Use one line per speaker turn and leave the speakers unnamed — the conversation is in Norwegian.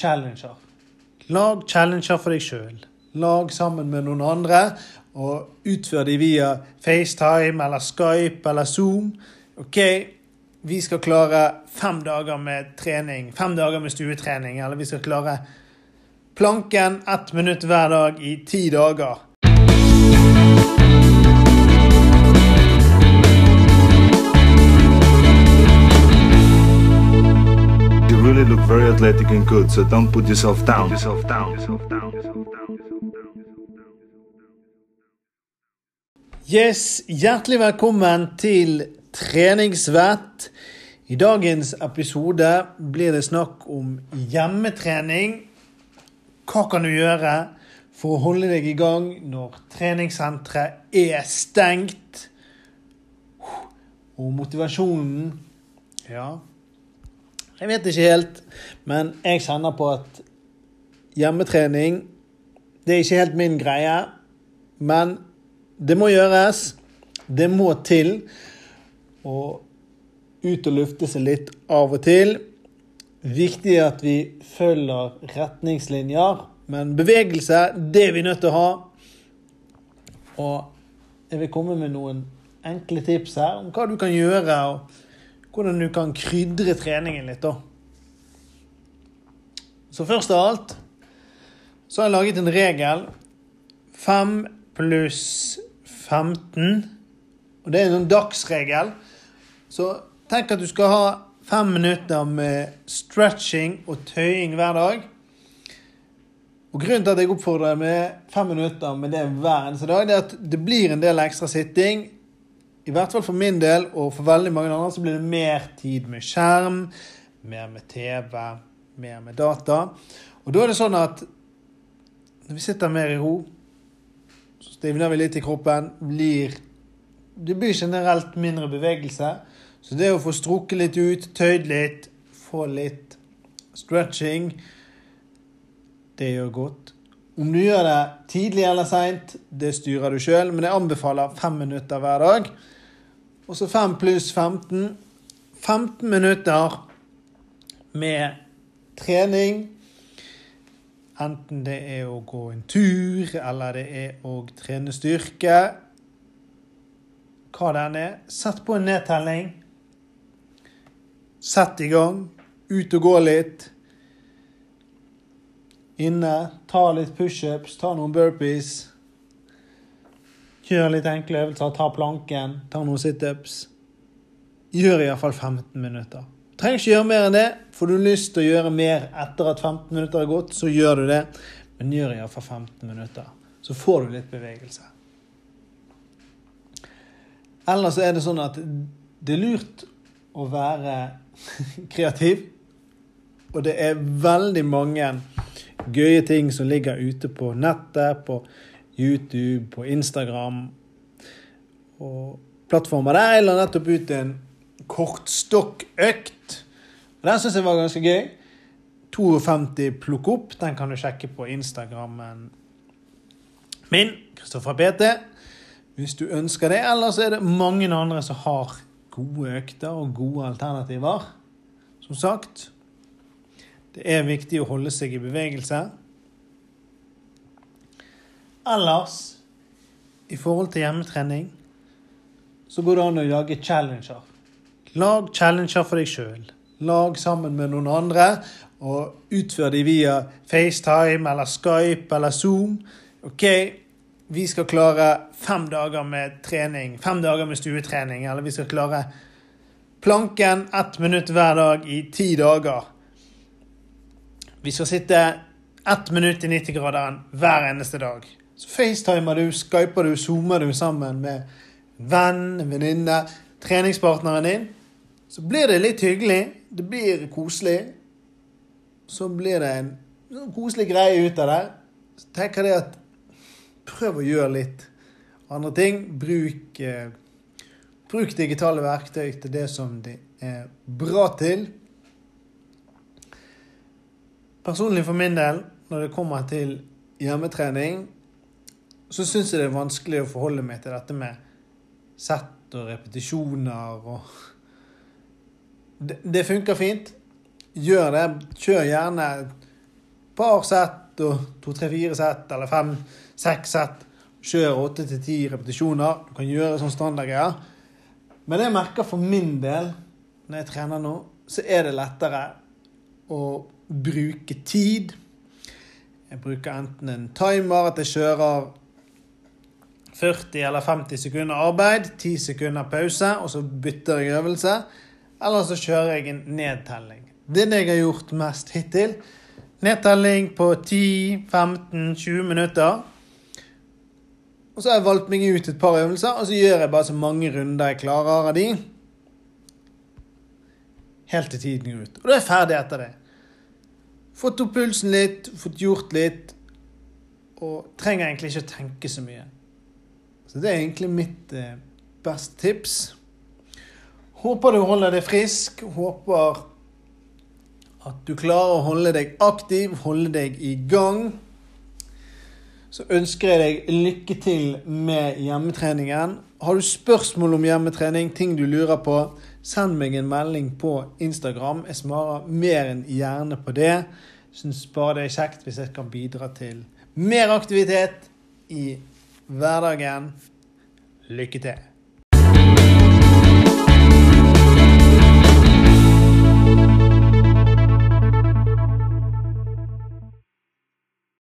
challenger. Lag challenger for deg sjøl. Lag sammen med noen andre, og utfør de via FaceTime eller Skype eller Zoom. OK, vi skal klare fem dager med trening, fem dager med stuetrening, eller vi skal klare planken ett minutt hver dag i ti dager.
Really look very athletic and good, so don't put yourself down. Yourself down.
Yes, hjertelig velkommen til Treningsvett. I dagens episode blir det snakk om hjemmetrening. Hva kan du gjøre for å holde deg i gang når treningssenteret er stengt? Og motivasjonen Ja, jeg vet ikke helt, men jeg kjenner på at hjemmetrening det er ikke helt min greie. Men det må gjøres. Det må til. Og ut og lufte seg litt av og til. Viktig at vi følger retningslinjer. Men bevegelse, det er vi nødt til å ha. Og jeg vil komme med noen enkle tips her om hva du kan gjøre, og hvordan du kan krydre treningen litt. da. Så først av alt så har jeg laget en regel. 5 pluss 15. Og det er en dagsregel. Så tenk at du skal ha fem minutter med stretching og tøying hver dag. Og Grunnen til at jeg oppfordrer deg med fem minutter med det hver eneste dag, det er at det blir en del ekstra sitting. I hvert fall for min del, og for veldig mange andre, så blir det mer tid med skjerm, mer med TV, mer med data. Og da er det sånn at når vi sitter mer i ro, så stivner vi litt i kroppen. Blir, det blir generelt mindre bevegelse. Så det å få strukket litt ut, tøyd litt, få litt stretching, det gjør godt. Om du gjør det tidlig eller seint, det styrer du sjøl, men jeg anbefaler fem minutter hver dag. Og så 5 pluss 15. 15 minutter med trening. Enten det er å gå en tur, eller det er å trene styrke. Hva den er. Sett på en nedtelling. Sett i gang. Ut og gå litt. Inne. Ta litt pushups, ta noen burpees. Gjør litt enkle øvelser. Ta planken, ta noen situps. Gjør iallfall 15 minutter. Trenger ikke gjøre mer enn det. Får du lyst til å gjøre mer etter at 15 minutter har gått, så gjør du det. Men gjør iallfall 15 minutter. Så får du litt bevegelse. Ellers er det sånn at det er lurt å være kreativ. Og det er veldig mange gøye ting som ligger ute på nettet, på YouTube, på Instagram og plattformer der. Jeg la nettopp ut en kortstokkøkt. Den syns jeg var ganske gøy. 52 plukk opp. Den kan du sjekke på Instagrammen min, Kristoffer PT, hvis du ønsker det. Ellers er det mange andre som har gode økter og gode alternativer. Som sagt, det er viktig å holde seg i bevegelse. Ellers, i forhold til hjemmetrening, så går det an å lage challenger. Lag challenger for deg sjøl. Lag sammen med noen andre, og utfør de via FaceTime eller Skype eller Zoom. OK, vi skal klare fem dager med trening, fem dager med stuetrening, eller vi skal klare planken ett minutt hver dag i ti dager. Vi skal sitte ett minutt i 90-graderen hver eneste dag. Så facetimer du, skyper du, zoomer du sammen med venn, venninne, treningspartneren din. Så blir det litt hyggelig. Det blir koselig. Så blir det en sånn koselig greie ut av det. Så tenker jeg at prøv å gjøre litt andre ting. Bruk, eh, bruk digitale verktøy til det som de er bra til. Personlig for min del, når det kommer til hjemmetrening, så syns jeg det er vanskelig å forholde meg til dette med sett og repetisjoner og Det, det funker fint. Gjør det. Kjør gjerne et par sett og to, tre, fire sett eller fem, seks sett. Kjør åtte til ti repetisjoner. Du kan gjøre sånn standardgreier. Men jeg merker for min del når jeg trener nå, så er det lettere å bruke tid. Jeg bruker enten en timer, at jeg kjører 40 eller 50 sekunder arbeid, 10 sekunder pause, og så bytter jeg øvelse. Eller så kjører jeg en nedtelling. Det er det jeg har gjort mest hittil. Nedtelling på 10-15-20 minutter. Og så har jeg valgt meg ut et par øvelser, og så gjør jeg bare så mange runder jeg klarer av de. Helt til tiden går ut. Og da er jeg ferdig etter det. Fått opp pulsen litt, fått gjort litt, og trenger egentlig ikke å tenke så mye. Så det er egentlig mitt eh, beste tips. Håper du holder deg frisk. Håper at du klarer å holde deg aktiv, holde deg i gang. Så ønsker jeg deg lykke til med hjemmetreningen. Har du spørsmål om hjemmetrening, ting du lurer på, send meg en melding på Instagram. Jeg svarer mer enn gjerne på det. Syns bare det er kjekt hvis jeg kan bidra til mer aktivitet i hverdagen. Lykke til.